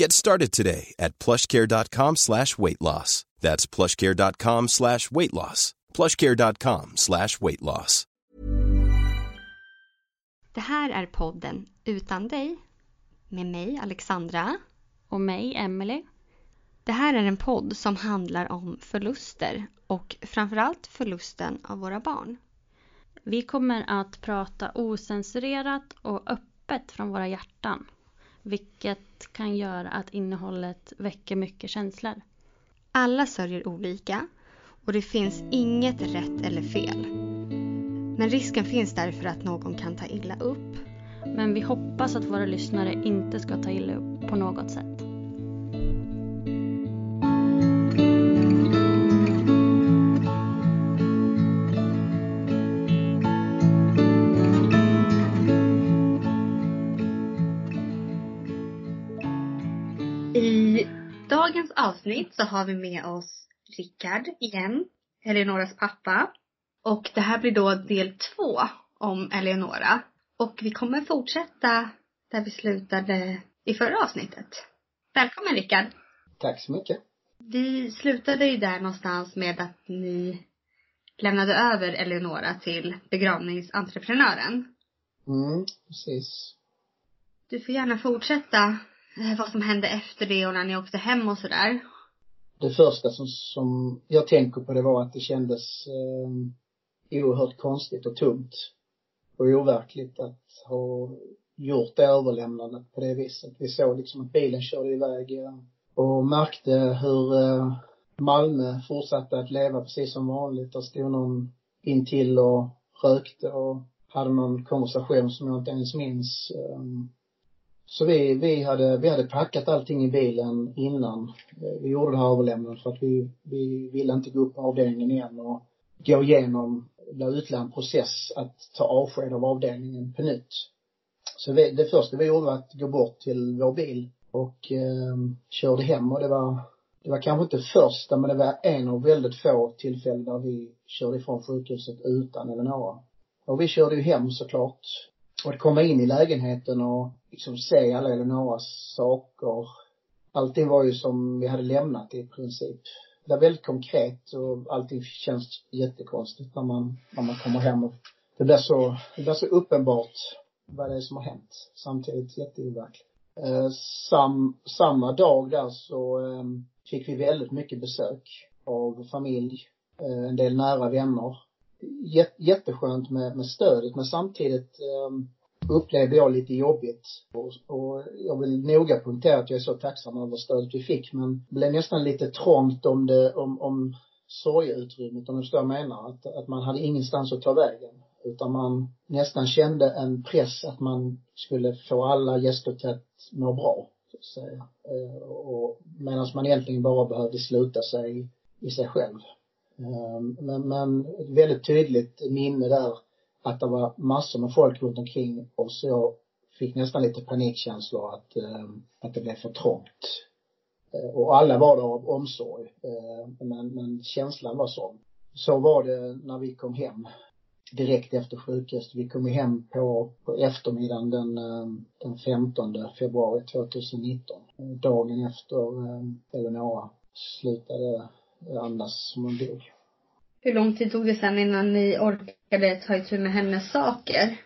Get started today at plushcare.com slash weight loss. That's plushcare.com slash weight loss. plushcare.com slash weight loss. Det här är podden Utan dig med mig Alexandra. Och mig, Emily. Det här är en podd som handlar om förluster och framförallt förlusten av våra barn. Vi kommer att prata osensurerat och öppet från våra hjärtan. Vilket kan göra att innehållet väcker mycket känslor. Alla sörjer olika och det finns inget rätt eller fel. Men risken finns därför att någon kan ta illa upp. Men vi hoppas att våra lyssnare inte ska ta illa upp på något sätt. Avsnitt så har vi med oss Rickard igen, Eleonoras pappa. Och det här blir då del två om Eleonora. Och vi kommer fortsätta där vi slutade i förra avsnittet. Välkommen Rickard! Tack så mycket. Vi slutade ju där någonstans med att ni lämnade över Eleonora till begravningsentreprenören. Mm, precis. Du får gärna fortsätta eh, vad som hände efter det och när ni åkte hem och sådär. Det första som, som jag tänker på det var att det kändes eh, oerhört konstigt och tungt och overkligt att ha gjort det överlämnandet på det viset. Vi såg liksom att bilen körde iväg och märkte hur eh, Malmö fortsatte att leva precis som vanligt. Där stod någon intill och rökte och hade någon konversation som jag inte ens minns. Um, så vi, vi hade, vi hade packat allting i bilen innan eh, vi gjorde det här överlämnandet för att vi, vi ville inte gå upp på avdelningen igen och gå igenom, bli utlagd en process att ta avsked av avdelningen på nytt. Så vi, det första vi gjorde var att gå bort till vår bil och eh, körde hem och det var, det var kanske inte första men det var en av väldigt få tillfällen där vi körde ifrån sjukhuset utan Eleonora. Och vi körde ju hem såklart. Och att komma in i lägenheten och liksom se alla Eleonoras saker. Allting var ju som vi hade lämnat i princip. Det var väldigt konkret och allting känns jättekonstigt när man, när man kommer hem och det blir så, det blir så uppenbart vad det är som har hänt. Samtidigt jätteoverkligt. Eh, sam, samma dag där så eh, fick vi väldigt mycket besök av familj, eh, en del nära vänner. Jätt-, jätteskönt med, med stödet men samtidigt eh, upplevde jag lite jobbigt. Och, och jag vill noga punktera att jag är så tacksam över stödet vi fick men det blev nästan lite trångt om det, om, om sorgeutrymmet om du förstår vad jag menar. Att, att man hade ingenstans att ta vägen. Utan man nästan kände en press att man skulle få alla gäster till att må bra, så att säga. Eh, och medan man egentligen bara behövde sluta sig i sig själv. Eh, men, men ett väldigt tydligt minne där att det var massor med folk runt omkring oss och jag fick nästan lite panikkänslor att, eh, att det blev för trångt. Eh, och alla var där av omsorg. Eh, men, men känslan var sån. Så var det när vi kom hem direkt efter sjukhuset. Vi kom hem på, på eftermiddagen den, eh, den 15 februari 2019. Dagen efter eh, Eleonora slutade andas som hon dog. Hur lång tid tog det sen innan ni orkade ta itu med hennes saker?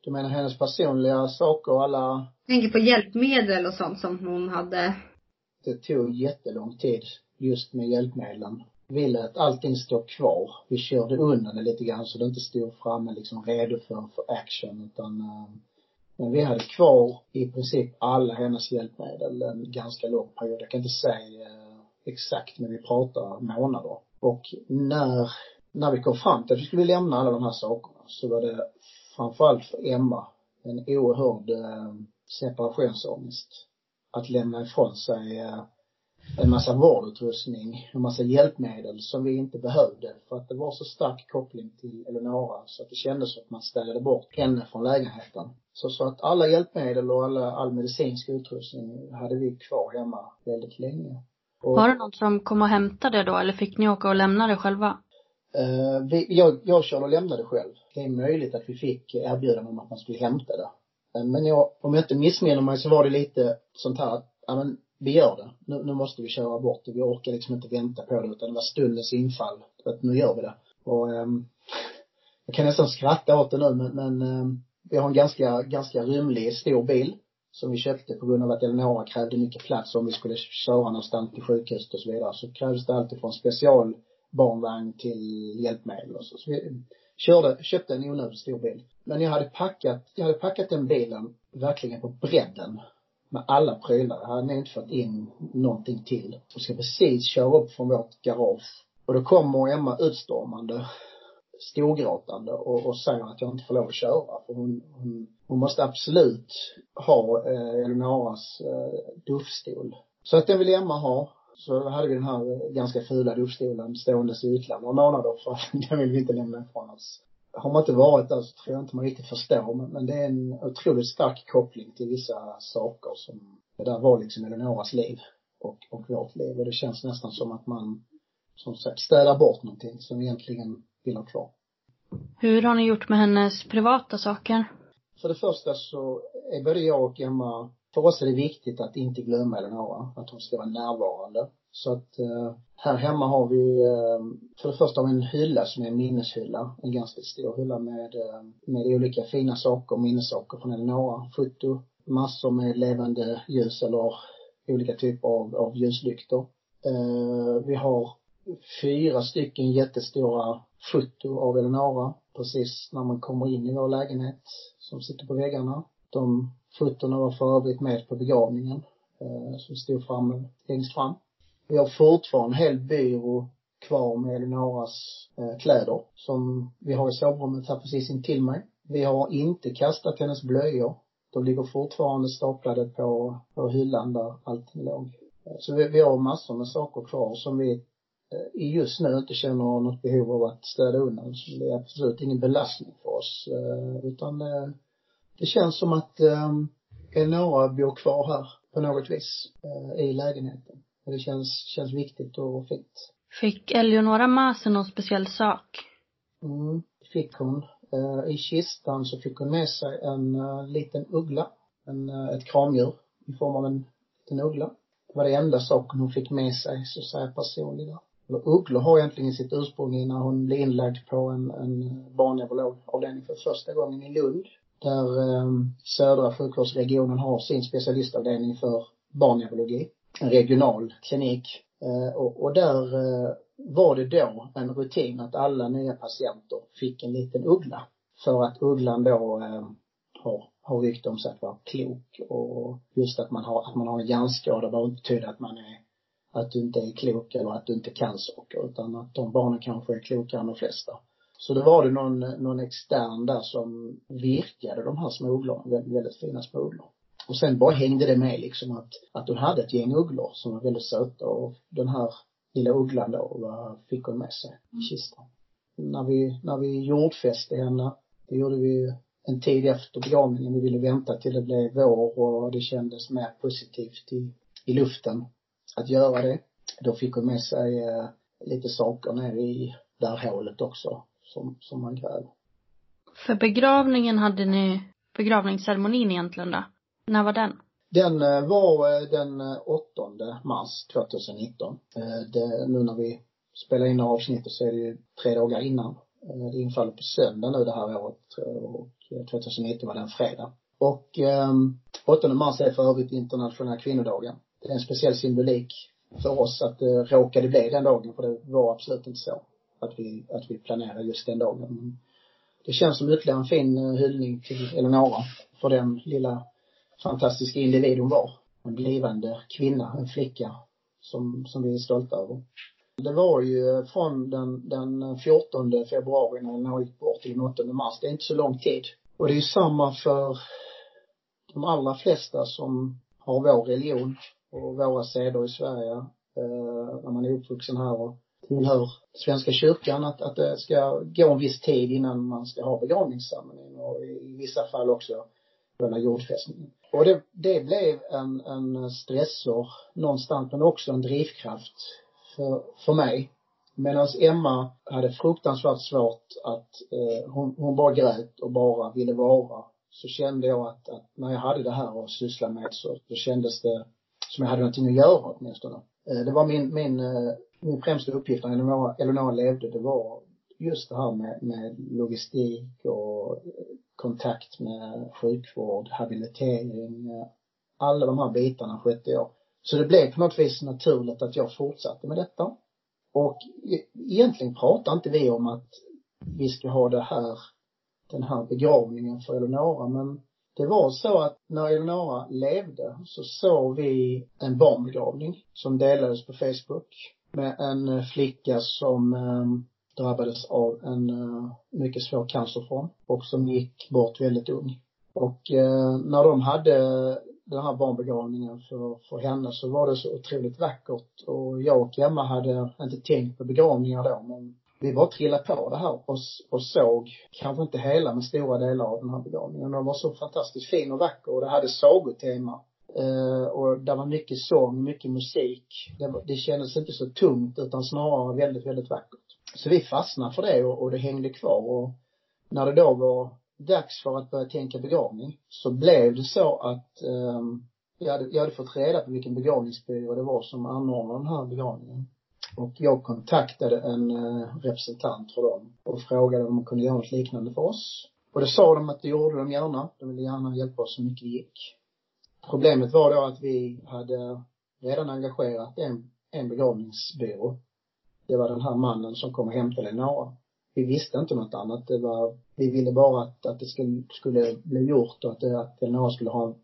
Du menar hennes personliga saker och alla Jag tänker på hjälpmedel och sånt som hon hade. Det tog jättelång tid just med hjälpmedlen. Vi lät allting stå kvar. Vi körde undan det lite grann så det inte stod framme liksom redo för, för action utan uh, men vi hade kvar i princip alla hennes hjälpmedel en ganska lång period. Jag kan inte säga uh, exakt men vi pratar månader. Och när, när vi kom fram till att vi skulle lämna alla de här sakerna så var det framförallt för Emma en oerhörd eh, separationsångest. Att lämna ifrån sig eh, en massa vårdutrustning, en massa hjälpmedel som vi inte behövde för att det var så stark koppling till Eleonora så att det kändes som att man ställde bort henne från lägenheten. Så, så att alla hjälpmedel och alla, all medicinsk utrustning hade vi kvar hemma väldigt länge. Och, var det någon som kom och hämtade då eller fick ni åka och lämna det själva? Uh, vi, jag, jag körde och lämnade själv. Det är möjligt att vi fick erbjudande om att man skulle hämta det. Uh, men jag, om jag inte missminner mig så var det lite sånt här att, ja men vi gör det. Nu, nu måste vi köra bort det. Vi orkar liksom inte vänta på det utan det var stundens infall. Att nu gör vi det. Och um, jag kan nästan skratta åt det nu men, men um, vi har en ganska, ganska rymlig stor bil som vi köpte på grund av att Eleonora krävde mycket plats om vi skulle köra någonstans till sjukhuset och så vidare. Så krävdes det alltid från specialbarnvagn till hjälpmedel och så. Så vi körde, köpte en onödigt stor bil. Men jag hade packat, jag hade packat den bilen verkligen på bredden med alla prylar. Jag hade nog inte fått in någonting till. Och ska precis köra upp från vårt garage. Och då kommer Emma utstormande, storgråtande och, och säger att jag inte får lov att köra. För hon, hon, hon måste absolut ha eh, Eleonoras eh, duffstol. Så att den vill Emma ha. Så hade vi den här eh, ganska fula duffstolen ståendes i ytterligare några månader för att den vill vi inte lämna ifrån oss har man inte varit där så tror jag inte man riktigt förstår men, men det är en otroligt stark koppling till vissa saker som, det där var liksom Eleonoras liv och, och vårt liv och det känns nästan som att man, som sagt, städar bort någonting som egentligen vill ha kvar. Hur har ni gjort med hennes privata saker? För det första så är både jag och Emma, för oss är det viktigt att inte glömma Eleonora, att hon ska vara närvarande. Så att eh, här hemma har vi, eh, för det första har vi en hylla som är en minneshylla. En ganska stor hylla med, eh, med olika fina saker, minnessaker från Eleonora. Foto, massor med levande ljus eller olika typer av, av ljuslyktor. Vi har fyra stycken jättestora foto av Eleonora precis när man kommer in i vår lägenhet som sitter på väggarna. De fotona var för övrigt med på begravningen eh som stod framme, längst fram. Vi har fortfarande en hel byrå kvar med Eleonoras eh, kläder som vi har i sovrummet här precis intill mig. Vi har inte kastat hennes blöjor. De ligger fortfarande staplade på, på hyllan där allting låg. Eh, så vi, vi har massor med saker kvar som vi just nu inte känner något behov av att städa undan. Så det är absolut ingen belastning för oss. Eh, utan det, känns som att eh, Eleonora bor kvar här på något vis i lägenheten. Och det känns, känns viktigt och fint. Fick Eleonora med sig någon speciell sak? Mm, fick hon. I kistan så fick hon med sig en liten uggla. En, ett kramdjur i form av en liten uggla. Det var det enda saken hon fick med sig, så att säga eller Ugglor har egentligen sitt ursprung i när hon blev inlagd på en, en barnneurologavdelning för första gången i Lund. Där eh, södra sjukvårdsregionen har sin specialistavdelning för barnneurologi en regional klinik. Eh, och, och där eh, var det då en rutin att alla nya patienter fick en liten uggla. För att ugglan då eh, har, har rykte om sig att vara klok och just att man har, att man har en hjärnskada behöver inte betyda att man är att du inte är klok eller att du inte kan saker utan att de barnen kanske är klokare än de flesta. Så då var det någon, någon extern där som virkade de här små ugglorna, väldigt, väldigt fina små ugglor. Och sen bara hängde det med liksom att, att hon hade ett gäng ugglor som var väldigt söta och den här lilla ugglan då var, fick hon med sig i kistan. När vi, när vi jordfäste henne, det gjorde vi en tid efter begravningen. Vi ville vänta till det blev vår och det kändes mer positivt i, i luften att göra det. Då fick hon med sig eh, lite saker ner i det här hålet också som, som man gräver. För begravningen hade ni, begravningsceremonin egentligen då? När var den? Den eh, var eh, den 8 mars 2019. Det, nu när vi spelar in avsnittet så är det ju tre dagar innan. Det infaller på söndag nu det här året och 2019 var det en fredag. Och eh, 8 mars är för övrigt internationella kvinnodagen. Det är en speciell symbolik för oss att eh, det råkade bli den dagen för det var absolut inte så att vi, att vi planerade just den dagen. Men det känns som ytterligare en fin eh, hyllning till Eleonora för den lilla fantastiska individ hon var. En blivande kvinna, en flicka som, som vi är stolta över. Det var ju från den, den 14 februari när Eleonora gick bort till den 8 mars. Det är inte så lång tid. Och det är ju samma för de allra flesta som har vår religion och våra seder i Sverige, eh, när man är uppvuxen här och tillhör Svenska kyrkan, att, att det ska gå en viss tid innan man ska ha begravningsceremonin och i vissa fall också själva jordfästningen. Och det, det blev en, en stressor någonstans, men också en drivkraft för, för mig. Medan Emma hade fruktansvärt svårt att, eh, hon, hon bara grät och bara ville vara. Så kände jag att, att när jag hade det här att syssla med så, så kändes det som jag hade någonting att göra åtminstone. Eh, det var min, min, eh, min främsta uppgift när Eleonora, Eleonora levde, det var just det här med, med logistik och eh, kontakt med sjukvård, habilitering, alla de här bitarna skötte jag. Så det blev på något vis naturligt att jag fortsatte med detta. Och e-, egentligen pratar inte vi om att vi ska ha det här, den här begravningen för Eleonora, men det var så att när Eleonora levde så såg vi en barnbegravning som delades på Facebook med en eh, flicka som eh, drabbades av en eh, mycket svår cancerform och som gick bort väldigt ung. Och eh, när de hade den här barnbegravningen för, för henne så var det så otroligt vackert och jag och Emma hade inte tänkt på begravningar då men vi bara trillade på det här och, och såg, kanske inte hela men stora delar av den här begravningen. Den var så fantastiskt fin och vacker och det hade sagotema. Uh, och det var mycket sång, mycket musik. Det, det kändes inte så tungt utan snarare väldigt, väldigt vackert. Så vi fastnade för det och, och det hängde kvar och när det då var dags för att börja tänka begravning så blev det så att um, jag hade, jag hade fått reda på vilken begravningsbyrå det var som anordnade den här begravningen. Och jag kontaktade en eh, representant för dem och frågade om de kunde göra något liknande för oss. Och det sa de att det gjorde de gärna. De ville gärna hjälpa oss så mycket det gick. Problemet var då att vi hade redan engagerat en, en begravningsbyrå. Det var den här mannen som kom och hämtade Eleonora. Vi visste inte något annat. Det var, vi ville bara att, att det skulle, skulle bli gjort och att, att Eleonora skulle ha en,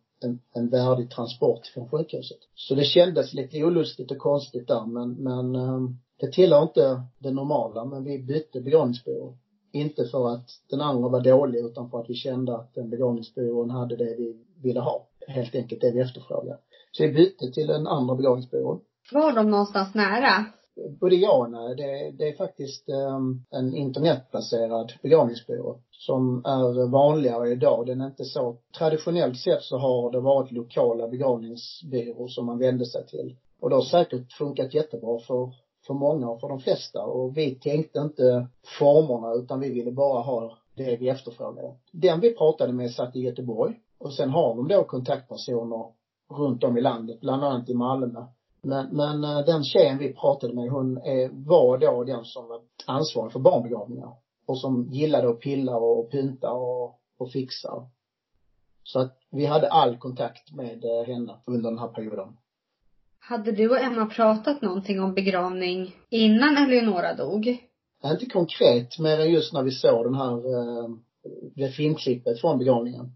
en värdig transport från sjukhuset. Så det kändes lite olustigt och konstigt där men, men ehm, det tillhör inte det normala men vi bytte begravningsbyrå. Inte för att den andra var dålig utan för att vi kände att den begravningsbyrån hade det vi ville ha. Helt enkelt det vi efterfrågade. Så vi bytte till den andra begravningsbyrån. Var de någonstans nära? Både ja och nej. Det, det är faktiskt um, en internetbaserad begravningsbyrå som är vanligare idag. Den är inte så, traditionellt sett så har det varit lokala begravningsbyråer som man vände sig till. Och det har säkert funkat jättebra för, för många och för de flesta. Och vi tänkte inte formerna utan vi ville bara ha det vi efterfrågade. Den vi pratade med satt i Göteborg. Och sen har de då kontaktpersoner runt om i landet, bland annat i Malmö. Men, men eh, den tjejen vi pratade med, hon är, var då den som var ansvarig för barnbegravningar. Och som gillade att pilla och pynta och, och fixa. Så att vi hade all kontakt med eh, henne under den här perioden. Hade du och Emma pratat någonting om begravning innan Eleonora dog? Inte konkret, mer än just när vi såg den här, eh, det filmklippet från begravningen.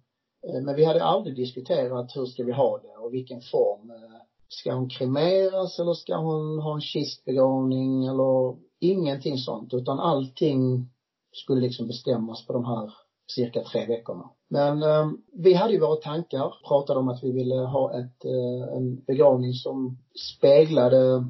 Men vi hade aldrig diskuterat hur ska vi ha det och vilken form. Ska hon kremeras eller ska hon ha en kistbegravning eller ingenting sånt utan allting skulle liksom bestämmas på de här cirka tre veckorna. Men eh, vi hade ju våra tankar, pratade om att vi ville ha ett, eh, en begravning som speglade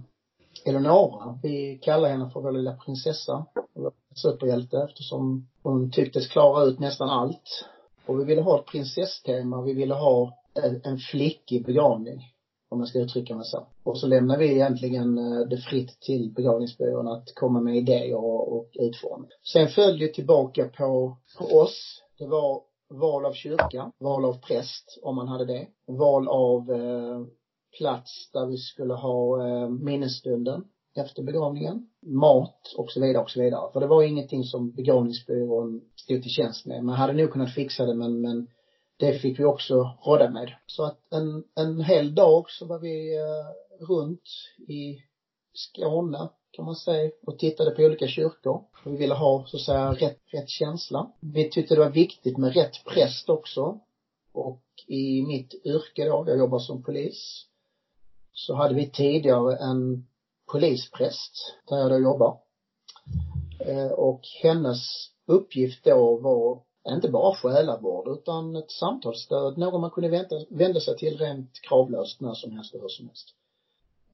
Eleonora. Vi kallar henne för vår lilla prinsessa, vår superhjälte eftersom hon tycktes klara ut nästan allt. Och vi ville ha ett prinsesstema, vi ville ha en, en flickig begravning om jag ska uttrycka mig så. Och så lämnar vi egentligen eh, det fritt till begravningsbyrån att komma med idéer och, och utformning. Sen följde tillbaka på, på oss Det var val av kyrka, val av präst om man hade det, val av eh, plats där vi skulle ha eh, minnesstunden efter begravningen, mat och så vidare och så vidare. För det var ingenting som begravningsbyrån stod till tjänst med. Man hade nog kunnat fixa det men, men det fick vi också råda med. Så att en, en hel dag så var vi eh, runt i Skåne kan man säga och tittade på olika kyrkor. Vi ville ha så att säga rätt, rätt känsla. Vi tyckte det var viktigt med rätt präst också. Och i mitt yrke då, jag jobbar som polis, så hade vi tidigare en polispräst där jag då jobbar. Eh, och hennes uppgift då var inte bara själavård utan ett samtalsstöd, någon man kunde vända, vända sig till rent kravlöst när som helst och hur som helst.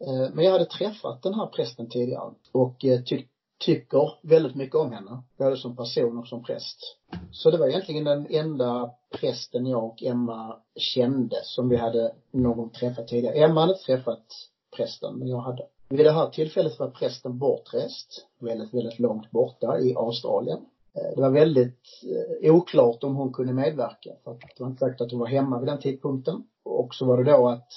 Eh, men jag hade träffat den här prästen tidigare och tyck, ty tycker väldigt mycket om henne, både som person och som präst. Så det var egentligen den enda prästen jag och Emma kände som vi hade någon träffat tidigare. Emma hade inte träffat prästen, men jag hade. Vid det här tillfället var prästen bortrest, väldigt, väldigt långt borta i Australien. Eh, det var väldigt eh, oklart om hon kunde medverka för att det var inte säkert att hon var hemma vid den tidpunkten. Och så var det då att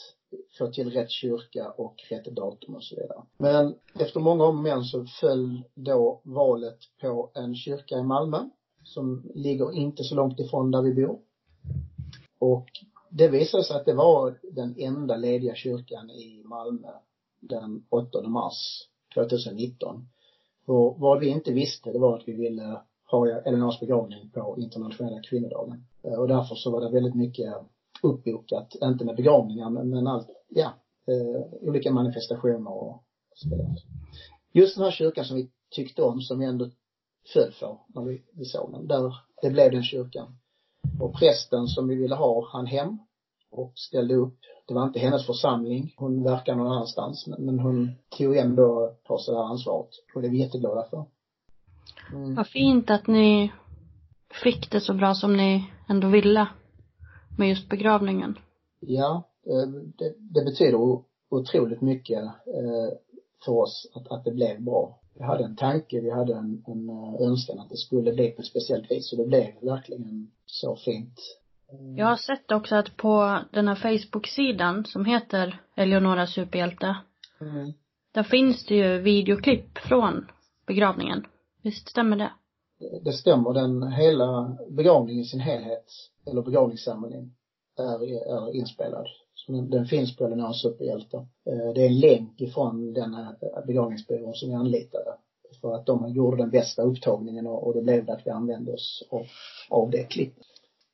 få till rätt kyrka och rätt datum och så vidare. Men efter många om men så föll då valet på en kyrka i Malmö som ligger inte så långt ifrån där vi bor. Och det visade sig att det var den enda lediga kyrkan i Malmö den 8 mars 2019. Och vad vi inte visste det var att vi ville har jag Elinors begravning på internationella kvinnodagen. Eh, och därför så var det väldigt mycket uppbokat, inte med begravningar men, men allt, ja, eh, olika manifestationer och så vidare. Just den här kyrkan som vi tyckte om, som vi ändå föll för när vi, vi såg den, där, det blev den kyrkan. Och prästen som vi ville ha, han hem och ställde upp. Det var inte hennes församling, hon verkar någon annanstans, men, men hon tog ändå på sig det här ansvaret. Och det är vi jätteglada för. Mm. Vad fint att ni fick det så bra som ni ändå ville med just begravningen? Ja, eh, det, det betyder otroligt mycket eh, för oss att, att det blev bra. Vi hade en tanke, vi hade en, en eh, önskan att det skulle bli på ett speciellt vis och det blev verkligen så fint. Jag har sett också att på den här Facebook-sidan som heter Eleonora superhjälte. Mm. Där finns det ju videoklipp från begravningen. Visst stämmer det? Det stämmer. Den hela begravningen i sin helhet eller begravningsceremonin är, är inspelad. Den, den finns på Eleonora superhjälte. Eh, det är en länk ifrån den här begravningsbyrån som vi anlitade. För att de gjorde den bästa upptagningen och, och det blev det att vi använde oss av, av det klippet.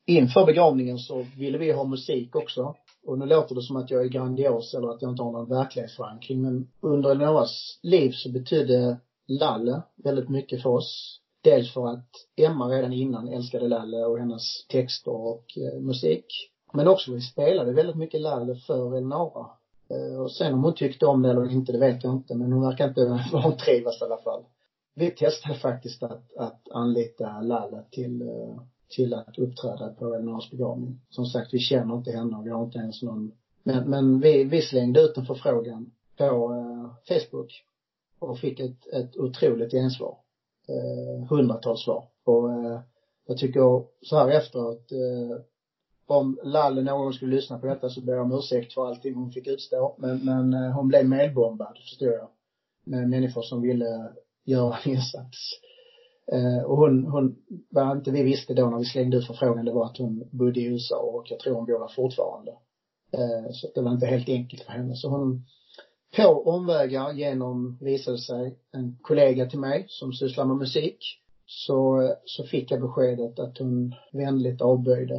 Inför begravningen så ville vi ha musik också. Och nu låter det som att jag är grandios eller att jag inte har någon verklighetsförankring men under Eleonoras liv så betydde Lalle väldigt mycket för oss. Dels för att Emma redan innan älskade Lalle och hennes texter och eh, musik. Men också vi spelade väldigt mycket Lalle för Elnora. Eh, och sen om hon tyckte om det eller inte, det vet jag inte. Men hon verkar inte vantrivas i alla fall. Vi testade faktiskt att, att anlita Lalle till, eh, till att uppträda på Elnoras begravning. Som sagt, vi känner inte henne och vi har inte ens någon men, men vi, vi slängde ut en förfrågan på eh, Facebook och fick ett, ett otroligt gensvar eh, hundratals svar. Och eh, jag tycker så här efteråt, eh, om Lalle någon gång skulle lyssna på detta så ber jag om ursäkt för allting hon fick utstå. Men, men eh, hon blev medbombad, förstår jag. Med människor som ville göra en insats. Eh, och hon, hon, vad inte vi visste då när vi slängde ut förfrågan, det var att hon bodde i USA och jag tror hon bor där fortfarande. Eh, så det var inte helt enkelt för henne. Så hon på omvägar genom, visade sig, en kollega till mig som sysslar med musik. Så, så fick jag beskedet att hon vänligt avböjde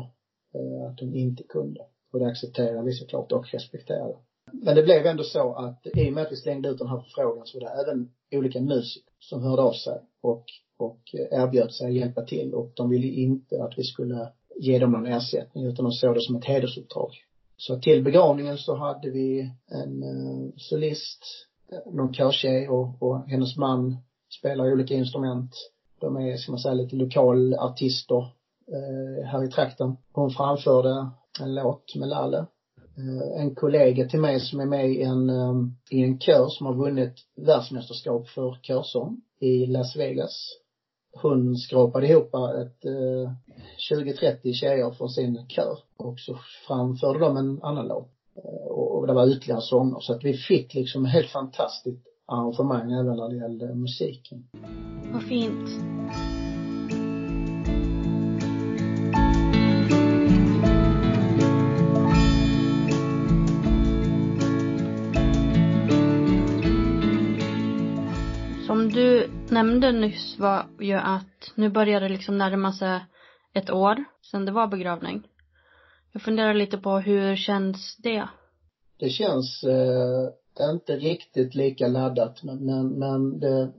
eh, att hon inte kunde. Och det accepterade vi såklart och respekterade. Men det blev ändå så att i och med att vi slängde ut den här förfrågan så var det även olika musiker som hörde av sig och, och erbjöd sig att hjälpa till och de ville inte att vi skulle ge dem någon ersättning utan de såg det som ett hedersuppdrag. Så till begravningen så hade vi en eh, uh, solist, någon körtjej och, och hennes man spelar olika instrument. De är, ska man säga, lite lokalartister uh, här i trakten. Hon framförde en låt med Lalle. Uh, en kollega till mig som är med i en, um, i en kör som har vunnit världsmästerskap för körsång i Las Vegas hon skrapade ihop ett eh, 20-30 tjejer från sin kör och så framförde de en annan låt. Eh, och, och det var ytterligare sånger så att vi fick liksom helt fantastiskt arrangemang även när det gällde musiken. Vad fint. Nämnde nyss var ju att nu börjar det liksom närma sig ett år sedan det var begravning. Jag funderar lite på hur känns det? Det känns eh, inte riktigt lika laddat men, men, men det,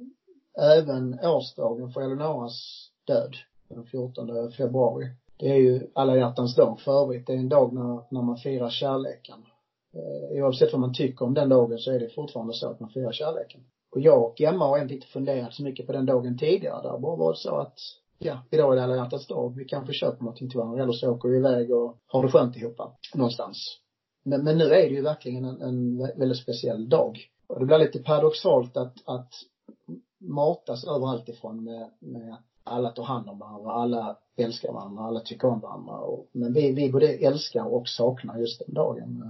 även årsdagen för Eleonoras död, den 14 februari. Det är ju alla hjärtans dag för övrigt. Det är en dag när, när man firar kärleken. Eh, oavsett vad man tycker om den dagen så är det fortfarande så att man firar kärleken. Och jag och Emma har inte funderat så mycket på den dagen tidigare. Det har bara varit så att, ja, idag är det alla hjärtans dag. Vi kanske köper någonting till varandra eller så åker vi iväg och har det skönt ihop någonstans. Men, men nu är det ju verkligen en, en väldigt speciell dag. Och det blir lite paradoxalt att, att matas överallt ifrån med, med alla tar hand om varandra, alla älskar varandra, alla tycker om varandra. Och, men vi, vi både älskar och saknar just den dagen.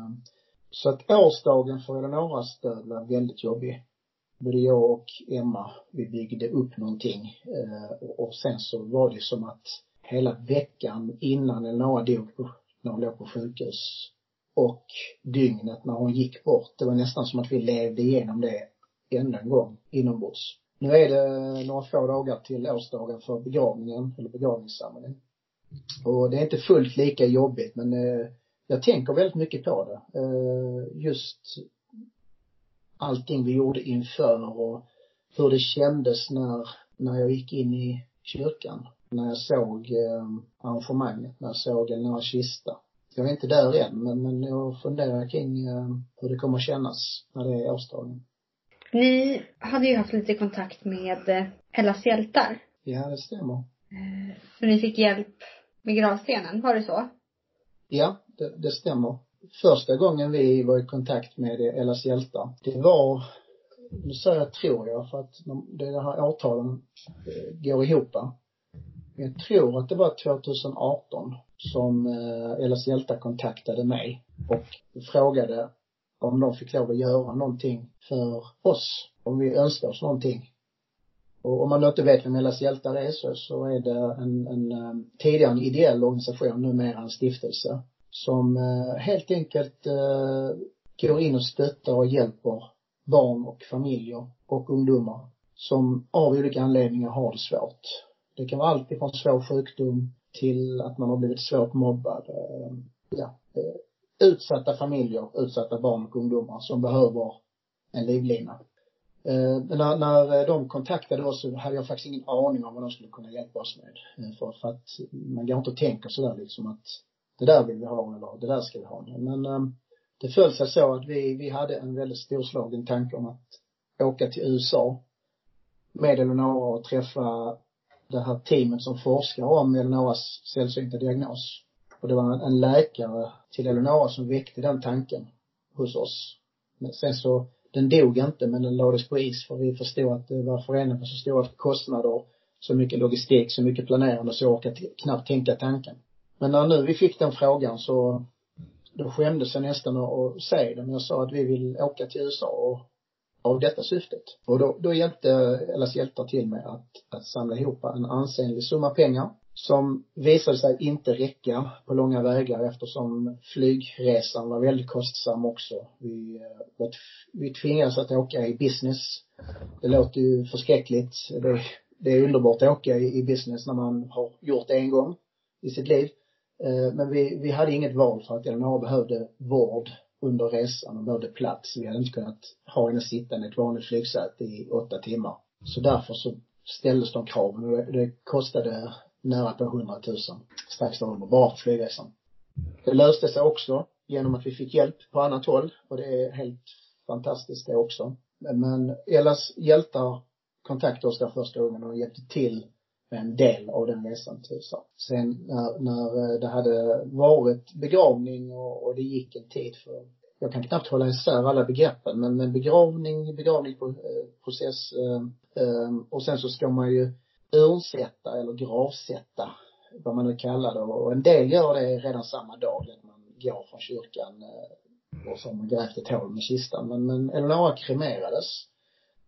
Så att årsdagen för Eleonoras död var väldigt jobbig både jag och Emma, vi byggde upp någonting. Eh, och sen så var det som att hela veckan innan Eleonora dog när hon låg på sjukhus och dygnet när hon gick bort, det var nästan som att vi levde igenom det ännu en gång inombords. Nu är det några få dagar till årsdagen för begravningen, eller begravningssamlingen. Och det är inte fullt lika jobbigt men eh, jag tänker väldigt mycket på det. Eh, just allting vi gjorde inför och hur det kändes när, när jag gick in i kyrkan. När jag såg eh, arrangemanget, när jag såg Elinora kista. Jag är inte där än, men, men jag funderar kring eh, hur det kommer kännas när det är årsdagen. Ni hade ju haft lite kontakt med eh, Ellas hjältar. Ja, det stämmer. Eh, så ni fick hjälp med gravstenen, var det så? Ja, det, det stämmer första gången vi var i kontakt med Ellas hjältar, det var, nu säger jag tror jag för att de, det här årtalen eh, går ihop. Jag tror att det var 2018 som eh, Ellas hjältar kontaktade mig och frågade om de fick lov att göra någonting för oss, om vi önskar oss någonting. Och om man inte vet vem Ellas hjältar är så, så är det en, en, eh, tidigare en ideell organisation, numera en stiftelse som eh, helt enkelt eh, går in och stöttar och hjälper barn och familjer och ungdomar som av olika anledningar har det svårt. Det kan vara allt ifrån svår sjukdom till att man har blivit svårt mobbad. Eh, ja, utsatta familjer, utsatta barn och ungdomar som behöver en livlina. när, när de kontaktade oss så hade jag faktiskt ingen aning om vad de skulle kunna hjälpa oss med. För, för att man går inte och tänker sådär liksom att det där vill vi ha eller det där ska vi ha. Men um, det föll sig så att vi, vi hade en väldigt storslagen tanke om att åka till USA med Eleonora och träffa det här teamet som forskar om Eleonoras sällsynta diagnos. Och det var en läkare till Eleonora som väckte den tanken hos oss. Men sen så, den dog inte men den lades på is för vi förstod att det var förenat med så stora kostnader, så mycket logistik, så mycket planerande så jag orkade knappt tänka tanken. Men när nu vi fick den frågan så, då skämdes jag nästan att säga det, men jag sa att vi vill åka till USA och av detta syftet. Och då, då hjälpte Ellas hjältar till med att, att samla ihop en ansenlig summa pengar som visade sig inte räcka på långa vägar eftersom flygresan var väldigt kostsam också. Vi, eh, vi tvingades att åka i business. Det låter ju förskräckligt. Det, det är underbart att åka i, i business när man har gjort det en gång i sitt liv. Eh, men vi, vi hade inget val för att Eleonora behövde vård under resan och behövde plats. Vi hade inte kunnat ha henne sittande i ett vanligt flygsäte i åtta timmar. Så därför så ställdes de kraven och det kostade nära på hundratusen strax därunder bara för flygresan. Det löste sig också genom att vi fick hjälp på annat håll och det är helt fantastiskt det också. Men Ellas hjältar kontaktade oss där första gången och hjälpte till en del av den resan till USA. Sen när, när eh, det hade varit begravning och, och det gick en tid för jag kan knappt hålla isär alla begreppen men, men begravning, begravningsprocess eh, eh, eh, och sen så ska man ju urnsätta eller gravsätta, vad man nu kallar det. Och en del gör det redan samma dag, att man går från kyrkan eh, och så har man grävt ett hål med kistan. Men, men Eleonora kremerades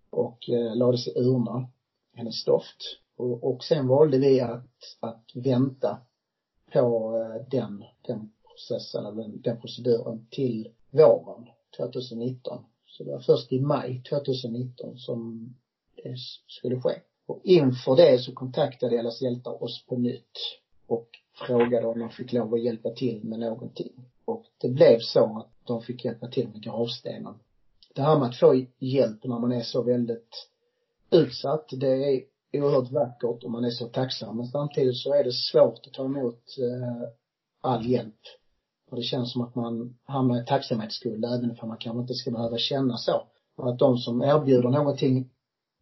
och eh, lades i urna, hennes stoft. Och, och sen valde vi att, att vänta på eh, den, den processen, eller den, den proceduren till våren 2019. Så det var först i maj 2019 som det skulle ske. Och inför det så kontaktade Ellas hjältar oss på nytt och frågade om de fick lov att hjälpa till med någonting. Och det blev så att de fick hjälpa till med gravstenen. Det här med att få hjälp när man är så väldigt utsatt, det är oerhört vackert och man är så tacksam. Men samtidigt så är det svårt att ta emot eh, all hjälp. Och det känns som att man hamnar i tacksamhetsskuld även om man kanske inte ska behöva känna så. Och att de som erbjuder någonting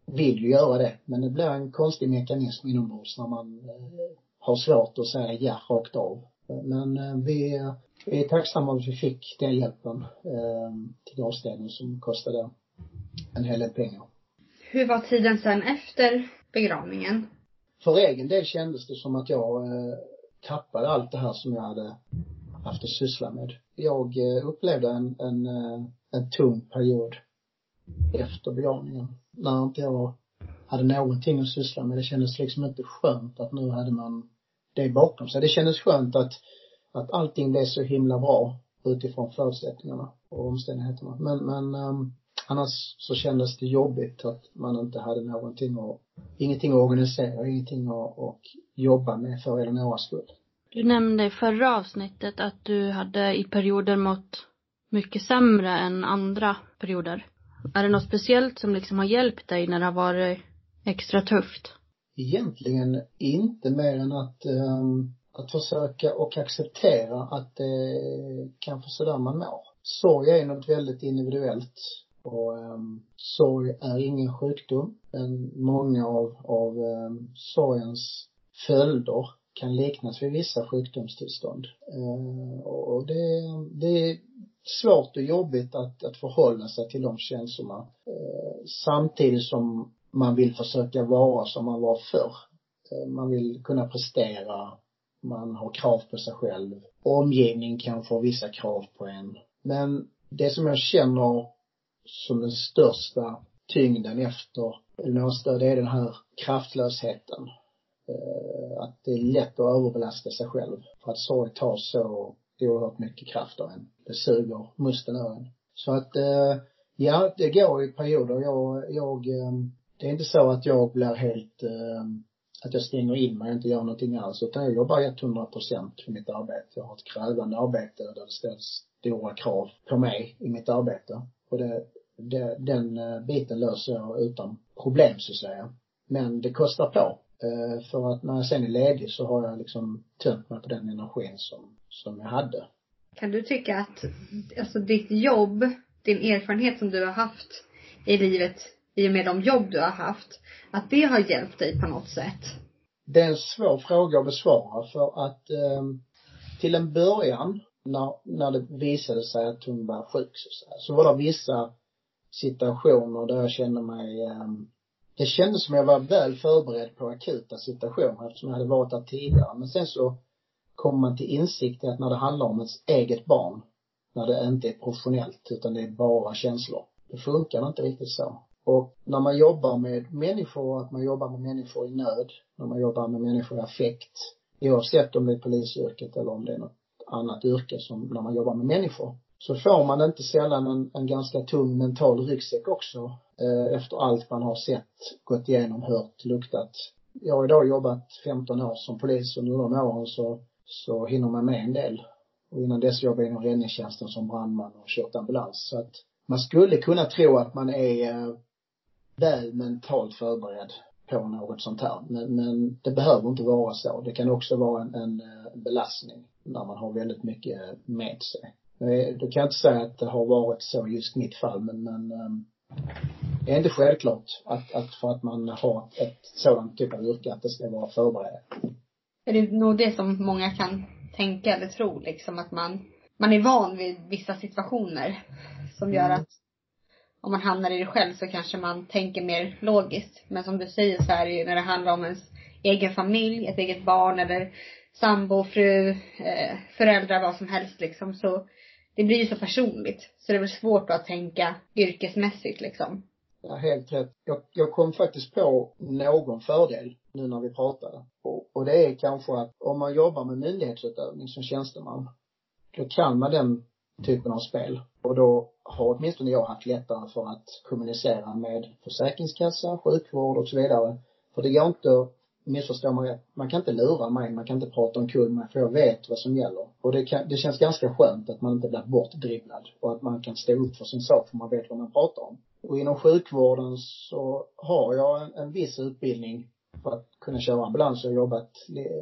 vill ju göra det. Men det blir en konstig mekanism inombords när man eh, har svårt att säga ja rakt av. Men eh, vi, vi är tacksamma att vi fick den hjälpen eh, till gravstenen som kostade en hel del pengar. Hur var tiden sen efter begravningen? För egen del kändes det som att jag eh, tappade allt det här som jag hade haft att syssla med. Jag eh, upplevde en, en, eh, en tung period efter begravningen. När inte jag hade någonting att syssla med. Det kändes liksom inte skönt att nu hade man det bakom sig. Det kändes skönt att, att allting blev så himla bra utifrån förutsättningarna och omständigheterna. Men, men um, annars så kändes det jobbigt att man inte hade någonting att, ingenting att organisera, ingenting att, att jobba med för Eleonoras skull. Du nämnde i förra avsnittet att du hade i perioder mått mycket sämre än andra perioder. Är det något speciellt som liksom har hjälpt dig när det har varit extra tufft? Egentligen inte mer än att, um, att försöka och acceptera att det kanske sådär man mår. Sorg är något väldigt individuellt och um, sorg är ingen sjukdom. Men många av, av um, sorgens följder kan liknas vid vissa sjukdomstillstånd. Uh, och det, det är svårt och jobbigt att, att förhålla sig till de känslorna. Uh, samtidigt som man vill försöka vara som man var förr. Uh, man vill kunna prestera, man har krav på sig själv. Omgivning kan få vissa krav på en. Men det som jag känner som den största tyngden efter Elnåsdöd, det är den här kraftlösheten. Eh, att det är lätt att överbelasta sig själv. För att sorg tar så oerhört mycket kraft av en. Det suger musten ur en. Så att, eh, ja, det går i perioder. Jag, jag, eh, det är inte så att jag blir helt, eh, att jag stänger in mig och inte gör någonting alls. Utan jag jobbar 100 procent för mitt arbete. Jag har ett krävande arbete där det ställs stora krav på mig i mitt arbete. Och det, det, den biten löser jag utan problem så att säga. Men det kostar på. Eh, för att när jag sen är ledig så har jag liksom tömt mig på den energin som, som jag hade. Kan du tycka att, alltså ditt jobb, din erfarenhet som du har haft i livet i och med de jobb du har haft, att det har hjälpt dig på något sätt? Det är en svår fråga att besvara för att eh, till en början när, när det visade sig att hon var sjuk så, så var det vissa situationer där jag kände mig eh, det kändes som jag var väl förberedd på akuta situationer eftersom jag hade varit där tidigare. Men sen så kommer man till insikt i att när det handlar om ens eget barn, när det inte är professionellt utan det är bara känslor, då funkar det inte riktigt så. Och när man jobbar med människor, att man jobbar med människor i nöd, när man jobbar med människor i affekt, oavsett om det är polisyrket eller om det är något annat yrke som när man jobbar med människor, så får man inte sällan en, en ganska tung mental ryggsäck också eh, efter allt man har sett, gått igenom, hört, luktat. Jag har idag jobbat 15 år som polis och under de åren så, så hinner man med en del. Och innan dess jobbade jag inom räddningstjänsten som brandman och kört ambulans. Så att man skulle kunna tro att man är eh, väl mentalt förberedd på något sånt här. Men, men det behöver inte vara så. Det kan också vara en, en, eh, belastning när man har väldigt mycket med sig. Då kan jag inte säga att det har varit så just mitt fall, men, men ehm, det är inte självklart att, att för att man har ett sådant typ av yrke att det ska vara förberett. Är det nog det som många kan tänka eller tro liksom att man, man är van vid vissa situationer som gör mm. att om man hamnar i det själv så kanske man tänker mer logiskt. Men som du säger så är det ju när det handlar om ens egen familj, ett eget barn eller sambo, fru, eh, föräldrar, vad som helst liksom. Så det blir ju så personligt. Så det är väl svårt att tänka yrkesmässigt liksom. Ja, helt rätt. Jag, jag kom faktiskt på någon fördel nu när vi pratade. Och, och det är kanske att om man jobbar med myndighetsutövning som tjänsteman, då kan man den typen av spel. Och då har åtminstone jag haft lättare för att kommunicera med försäkringskassa, sjukvård och så vidare. För det går inte att missförstå mig rätt. Man kan inte lura mig, man kan inte prata omkull mig för jag vet vad som gäller. Och det, kan, det känns ganska skönt att man inte blir bortdribblad och att man kan stå upp för sin sak för man vet vad man pratar om. Och inom sjukvården så har jag en, en viss utbildning för att kunna köra ambulans. Jag har jobbat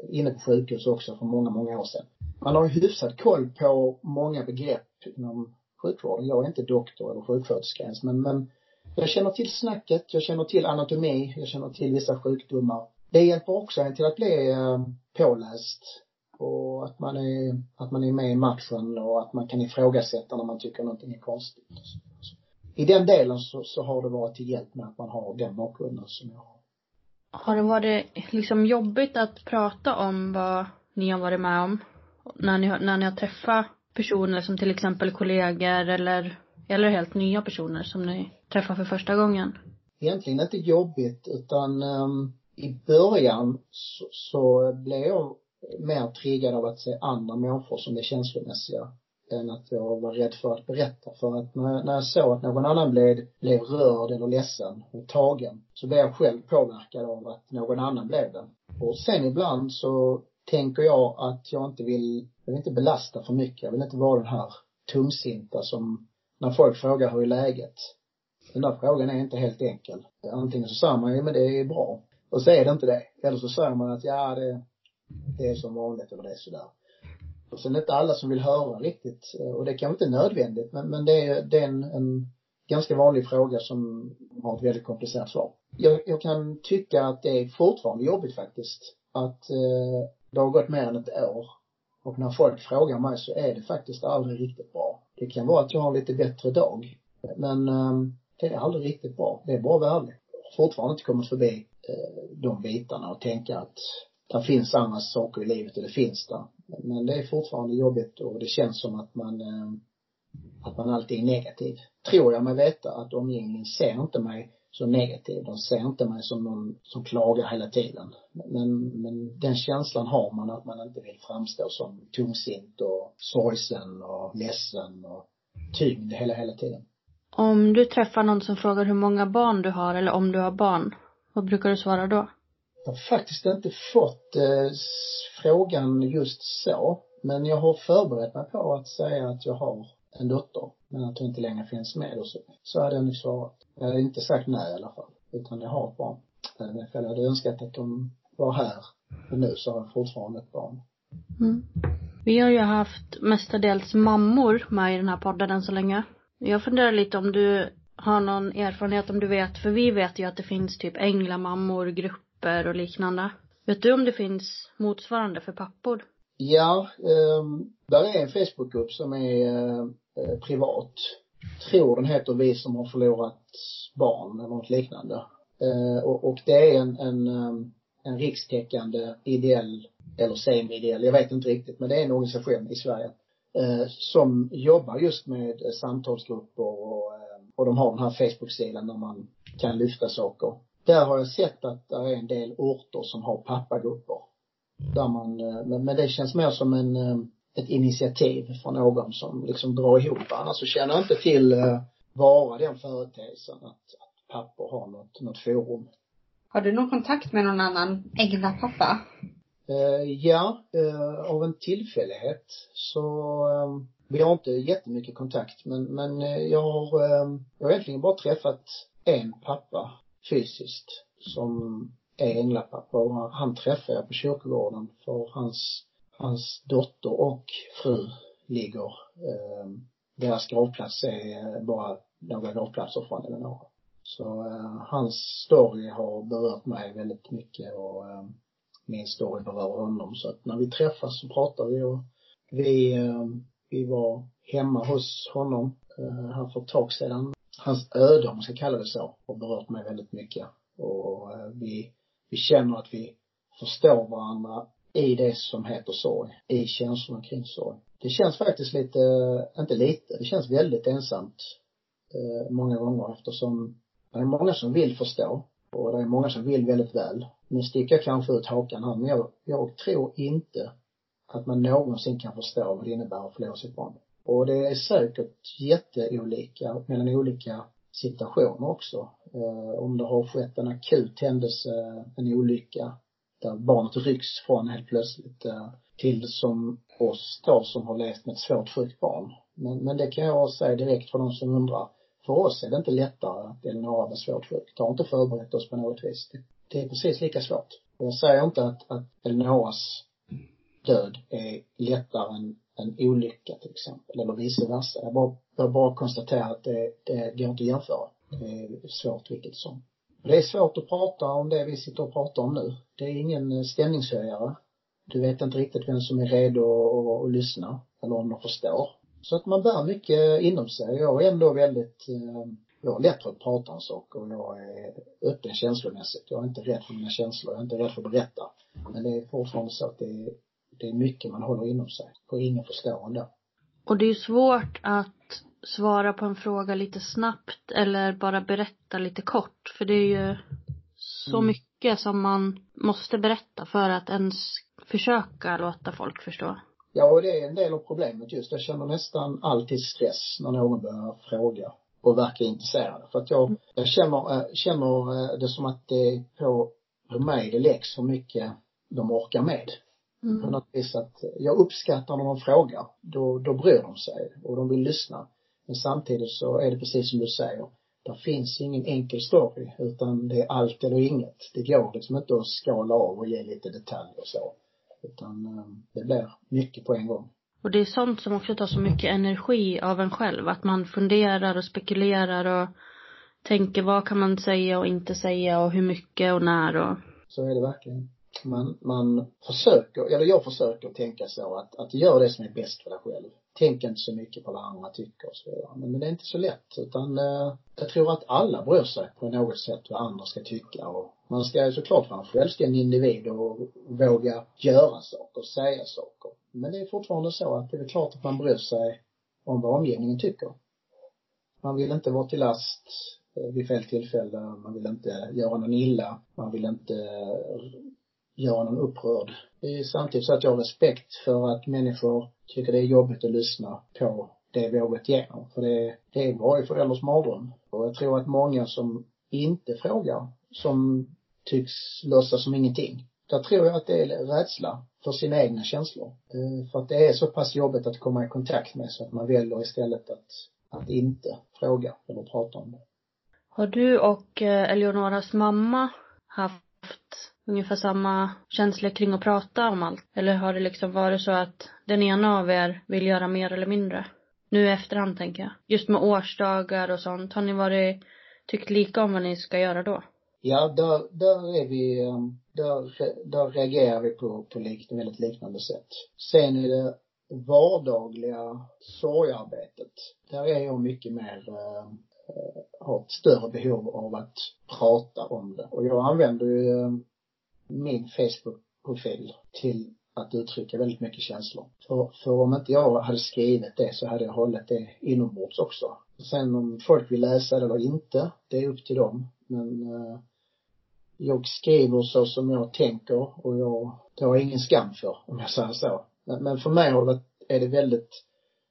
inne på sjukhus också för många, många år sedan. Man har ju hyfsat koll på många begrepp inom sjukvården. Jag är inte doktor eller sjuksköterska ens men, men jag känner till snacket, jag känner till anatomi, jag känner till vissa sjukdomar. Det hjälper också en till att bli eh, påläst och att man är, att man är med i matchen och att man kan ifrågasätta när man tycker någonting är konstigt. I den delen så, så har det varit till hjälp med att man har den bakgrunden som jag har. Har det varit liksom jobbigt att prata om vad ni har varit med om? När ni, när ni har träffat personer som till exempel kollegor eller, eller helt nya personer som ni träffar för första gången? Egentligen inte jobbigt utan um, i början så, så blev jag mer triggad av att se andra människor som är känslomässiga än att jag var rädd för att berätta. För att när jag, när jag såg att någon annan blev, blev rörd eller ledsen och tagen så blev jag själv påverkad av att någon annan blev det. Och sen ibland så tänker jag att jag inte vill, jag vill inte belasta för mycket. Jag vill inte vara den här tungsinta som, när folk frågar hur är läget? Den där frågan är inte helt enkel. Antingen så säger man, ju, men det är bra. Och så är det inte det. Eller så säger man att, ja det, det är som vanligt eller det är sådär. Och sen är det inte alla som vill höra riktigt, eh, och det kanske inte är nödvändigt, men, men det är, det är en, en ganska vanlig fråga som har ett väldigt komplicerat svar. Jag, jag kan tycka att det är fortfarande jobbigt faktiskt att eh, det har gått mer än ett år. Och när folk frågar mig så är det faktiskt aldrig riktigt bra. Det kan vara att jag har en lite bättre dag. Men eh, det är aldrig riktigt bra. Det är bara att. Fortfarande inte kommit förbi Eh, de bitarna och tänka att det finns andra saker i livet och det finns där. Men det är fortfarande jobbigt och det känns som att man, eh, att man alltid är negativ. Tror jag mig veta att omgivningen ser inte mig som negativ. De ser inte mig som någon som klagar hela tiden. Men, men den känslan har man att man inte vill framstå som tungsint och sorgsen och ledsen och tyngd hela, hela tiden. Om du träffar någon som frågar hur många barn du har eller om du har barn, vad brukar du svara då? Jag har faktiskt inte fått eh, frågan just så. Men jag har förberett mig på att säga att jag har en dotter, men att hon inte längre finns med och så, så hade jag nog svarat. Jag hade inte sagt nej i alla fall, utan jag har ett barn. Men jag hade önskat att de var här. Men nu så har jag fortfarande ett barn. Mm. Vi har ju haft mestadels mammor med i den här podden än så länge. Jag funderar lite om du har någon erfarenhet, om du vet, för vi vet ju att det finns typ änglamammor, grupper och liknande. Vet du om det finns motsvarande för pappor? Ja, um, där är en Facebookgrupp som är eh, privat. Tror den heter Vi som har förlorat barn eller något liknande. Eh, och, och det är en, en, um, en rikstäckande ideell eller semi-ideell, jag vet inte riktigt, men det är en organisation i Sverige eh, som jobbar just med samtalsgrupper och, och de har den här Facebook-sidan där man kan lyfta saker. Där har jag sett att det är en del orter som har pappagrupper. Där man, eh, men, det känns mer som en, eh, ett initiativ från någon som liksom drar ihop. Annars så känner jag inte till eh, bara den företeelsen att, att pappor har något, något forum. Har du någon kontakt med någon annan ängla-pappa? Uh, ja, uh, av en tillfällighet så uh, vi har inte jättemycket kontakt men, men eh, jag har, eh, jag har egentligen bara träffat en pappa fysiskt som är änglapappa och han träffade jag på kyrkogården för hans, hans dotter och fru ligger, eh, deras gravplats är bara några gravplatser från eller några. Så eh, hans story har berört mig väldigt mycket och eh, min story berör honom så att när vi träffas så pratar vi och vi, eh, vi var hemma hos honom eh, här för ett tag sedan. Hans öde, om man ska kalla det så, har berört mig väldigt mycket och eh, vi vi känner att vi förstår varandra i det som heter sorg, i känslorna kring sorg. Det känns faktiskt lite, eh, inte lite, det känns väldigt ensamt eh, många gånger eftersom det är många som vill förstå och det är många som vill väldigt väl. Nu sticker jag kanske ut hakan här men jag, jag tror inte att man någonsin kan förstå vad det innebär att förlora sitt barn. Och det är säkert jätteolika mellan olika situationer också. Eh, om det har skett en akut händelse, en olycka, där barnet rycks från helt plötsligt eh, till som oss då som har levt med ett svårt sjukt barn. Men, men det kan jag säga direkt för de som undrar. För oss är det inte lättare att Elinora var svårt sjuk. Det har inte förberett oss på något vis. Det, det är precis lika svårt. Och jag säger inte att, att Elinoras död är lättare än en olycka till exempel, eller vice versa. Jag bara, jag bara konstaterar att det, det går inte att jämföra. Det är svårt vilket som. Det är svårt att prata om det vi sitter och pratar om nu. Det är ingen eh, stämningshöjare. Du vet inte riktigt vem som är redo att, att lyssna, eller om de förstår. Så att man bär mycket inom sig. Jag är ändå väldigt, eh, jag har lätt för att prata om saker och jag är öppen känslomässigt. Jag är inte rädd för mina känslor, jag är inte rädd för att berätta. Men det är fortfarande så att det är, det är mycket man håller inom sig. Och ingen förstår ändå. Och det är ju svårt att svara på en fråga lite snabbt eller bara berätta lite kort. För det är ju så mm. mycket som man måste berätta för att ens försöka låta folk förstå. Ja, och det är en del av problemet just. Jag känner nästan alltid stress när någon börjar fråga och verkar intresserad. För att jag, mm. jag känner, äh, känner äh, det som att det är på, på mig det läggs för mycket de orkar med. Mm. På något vis att jag uppskattar när de frågar. Då, då bryr de sig och de vill lyssna. Men samtidigt så är det precis som du säger. Det finns ingen enkel story utan det är allt eller inget. Det går liksom inte att skala av och ge lite detaljer och så. Utan eh, det blir mycket på en gång. Och det är sånt som också tar så mycket energi av en själv. Att man funderar och spekulerar och tänker vad kan man säga och inte säga och hur mycket och när och Så är det verkligen man, man försöker, eller jag försöker tänka så att, att gör det som är bäst för dig själv. Tänk inte så mycket på vad andra tycker och så vidare. Men, men det är inte så lätt utan eh, jag tror att alla bryr sig på något sätt vad andra ska tycka och man ska ju såklart vara en självständig individ och våga göra saker, säga saker. Men det är fortfarande så att det är klart att man bryr sig om vad omgivningen tycker. Man vill inte vara till last eh, vid fel tillfälle, man vill inte göra någon illa, man vill inte eh, göra någon upprörd. Det är samtidigt så att jag har respekt för att människor tycker det är jobbigt att lyssna på det vi har gått igenom. För det, det är varje förälders mardröm. Och jag tror att många som inte frågar, som tycks låtsas som ingenting. Där tror jag att det är rädsla för sina egna känslor. Eh, för att det är så pass jobbigt att komma i kontakt med så att man väljer istället att, att inte fråga eller prata om det. Har du och eh, Eleonoras mamma haft ungefär samma känslor kring att prata om allt? Eller har det liksom varit så att den ena av er vill göra mer eller mindre? Nu i efterhand tänker jag. Just med årsdagar och sånt. Har ni varit, tyckt lika om vad ni ska göra då? Ja, där, där är vi, um, där, där reagerar vi på, på lik, väldigt liknande sätt. Sen är det vardagliga sorgarbetet. Där är jag mycket mer, äh, har ett större behov av att prata om det. Och jag använder ju um, min Facebook-profil till att uttrycka väldigt mycket känslor. För, för om inte jag hade skrivit det så hade jag hållit det inombords också. Sen om folk vill läsa det eller inte, det är upp till dem. Men eh, jag skriver så som jag tänker och jag, det har jag ingen skam för, om jag säger så. Men, men för mig har det varit, är det väldigt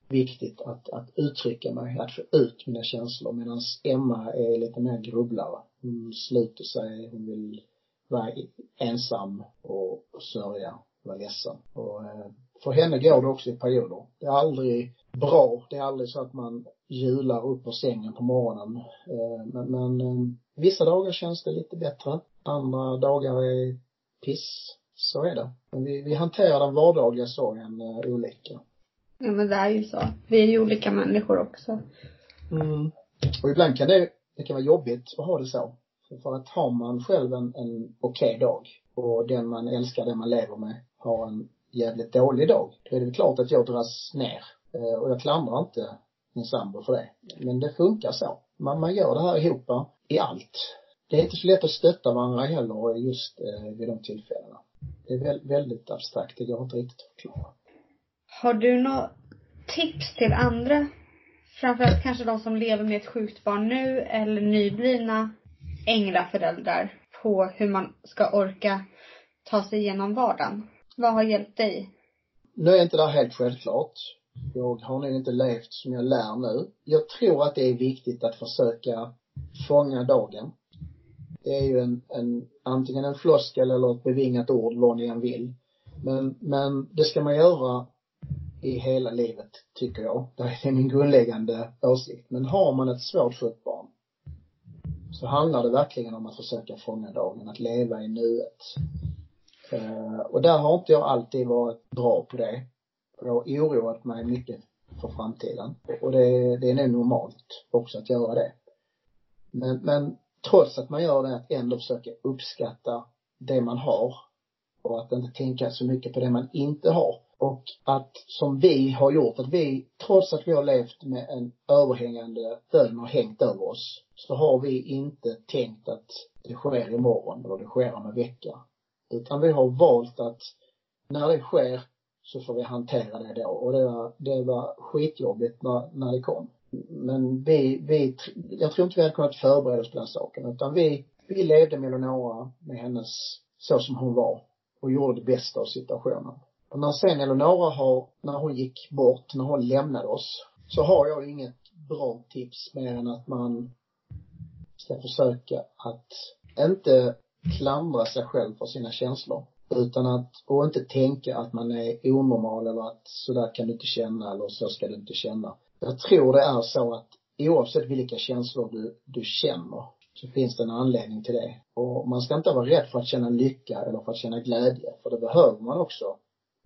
viktigt att, att uttrycka mig, att få ut mina känslor medan Emma är lite mer grubblare. Hon sluter sig, hon vill vara ensam och, sörja, vara ledsen. Och eh, för henne går det också i perioder. Det är aldrig bra. Det är aldrig så att man hjular upp ur sängen på morgonen. Eh, men, men eh, vissa dagar känns det lite bättre. Andra dagar är piss. Så är det. Men vi, vi hanterar den vardagliga sorgen olika. Ja men det är ju så. Vi är ju olika människor också. Mm. Och ibland kan det, det kan vara jobbigt att ha det så. För att har man själv en, en okej okay dag och den man älskar, den man lever med, har en jävligt dålig dag, då är det klart att jag dras ner. Eh, och jag klandrar inte min sambo för det. Men det funkar så. Man, man gör det här ihop i allt. Det är inte så lätt att stötta varandra heller just eh, vid de tillfällena. det är väldigt abstrakt, det går inte riktigt att förklara. Har du några tips till andra, framförallt kanske de som lever med ett sjukt barn nu eller nyblivna änglaföräldrar på hur man ska orka ta sig igenom vardagen? Vad har hjälpt dig? Nu är inte det helt självklart. Jag har nog inte levt som jag lär nu. Jag tror att det är viktigt att försöka fånga dagen. Det är ju en, en antingen en floskel eller ett bevingat ord, vad ni än vill. Men, men det ska man göra i hela livet, tycker jag. Det är min grundläggande åsikt. Men har man ett svårt sjukt barn så handlar det verkligen om att försöka fånga dagen, att leva i nuet. Eh, och där har inte jag alltid varit bra på det. Och det har oroat mig mycket för framtiden. Och det, det är nog normalt också att göra det. Men, men trots att man gör det, att ändå försöka uppskatta det man har och att inte tänka så mycket på det man inte har. Och att, som vi har gjort, att vi, trots att vi har levt med en överhängande döden har hängt över oss, så har vi inte tänkt att det sker imorgon eller det sker om en vecka. Utan vi har valt att när det sker så får vi hantera det då. Och det var, det var skitjobbigt när, när det kom. Men vi, vi, jag tror inte vi hade kunnat förbereda oss på den saken. Utan vi, vi levde med Eleonora, med hennes, så som hon var. Och gjorde det bästa av situationen. Och när sen Eleonora har, när hon gick bort, när hon lämnade oss, så har jag inget bra tips mer än att man ska försöka att inte klandra sig själv för sina känslor. Utan att, och inte tänka att man är onormal eller att sådär kan du inte känna eller så ska du inte känna. Jag tror det är så att oavsett vilka känslor du, du känner så finns det en anledning till det. Och man ska inte vara rädd för att känna lycka eller för att känna glädje, för det behöver man också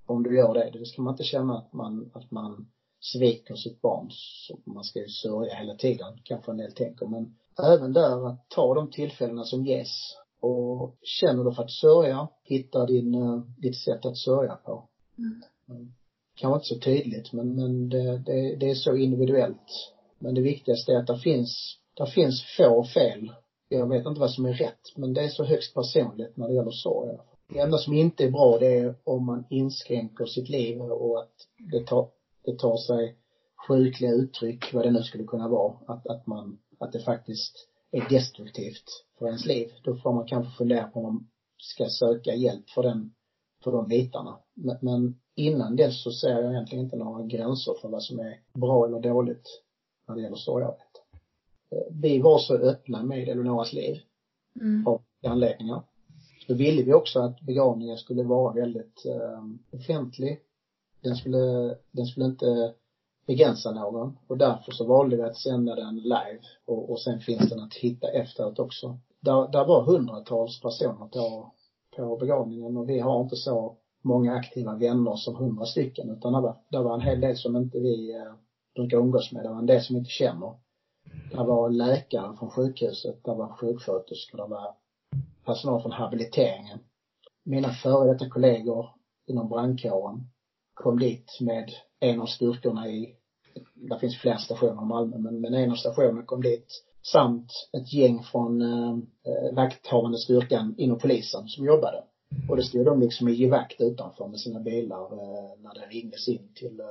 om du gör det. Det ska man inte känna att man, att man sviker sitt barn. Så man ska ju sörja hela tiden, kanske en del tänker. Men även där att ta de tillfällena som ges och känner du för att sörja, hitta din, uh, ditt sätt att sörja på. Mm. mm. Kanske inte så tydligt men, men det, det, det är så individuellt. Men det viktigaste är att det finns, det finns få fel. Jag vet inte vad som är rätt men det är så högst personligt när det gäller sorg. Det enda som inte är bra det är om man inskränker sitt liv och att det tar, det tar sig sjukliga uttryck, vad det nu skulle kunna vara. Att, att man, att det faktiskt är destruktivt för ens liv. Då får man kanske fundera på om man ska söka hjälp för den, för de bitarna. Men, men innan dess så ser jag egentligen inte några gränser för vad som är bra eller dåligt när det gäller sorgarbete. Eh, vi var så öppna med Eleonoras liv. Mm. Av anledningar. Då ville vi också att begravningen skulle vara väldigt eh, offentlig. Den skulle, den skulle inte begränsa någon och därför så valde vi att sända den live och, och sen finns den att hitta efteråt också. Där, där var hundratals personer på, på begravningen och vi har inte så många aktiva vänner som hundra stycken utan det var, det var en hel del som inte vi eh, brukar umgås med. Det var en del som vi inte känner. Det var läkare från sjukhuset, det var sjuksköterskor, det var personal från habiliteringen. Mina före detta kollegor inom brandkåren kom dit med en av styrkorna i, det finns flera stationer i Malmö, men, men en av stationerna kom dit samt ett gäng från eh, eh vakthavande styrkan inom polisen som jobbade. Och det stod de liksom i givakt utanför med sina bilar eh, när det ringdes in till eh,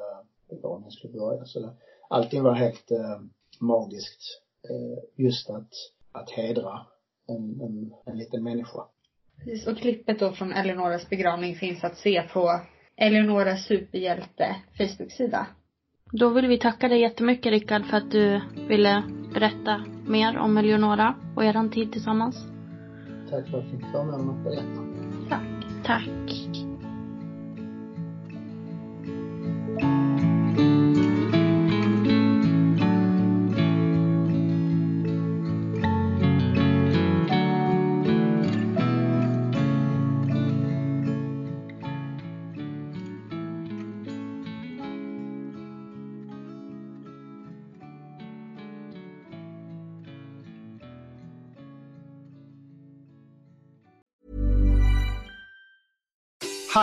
begravningen skulle börja. Så det, allting var helt eh, magiskt. Eh, just att, att hedra en, en, en liten människa. Precis, och klippet då från Eleonoras begravning finns att se på Eleonora Superhjälte Facebook-sida. Då vill vi tacka dig jättemycket Rickard för att du ville berätta mer om Eleonora och er tid tillsammans. Tack för att jag fick förmånen att berätta. Tack. Tack.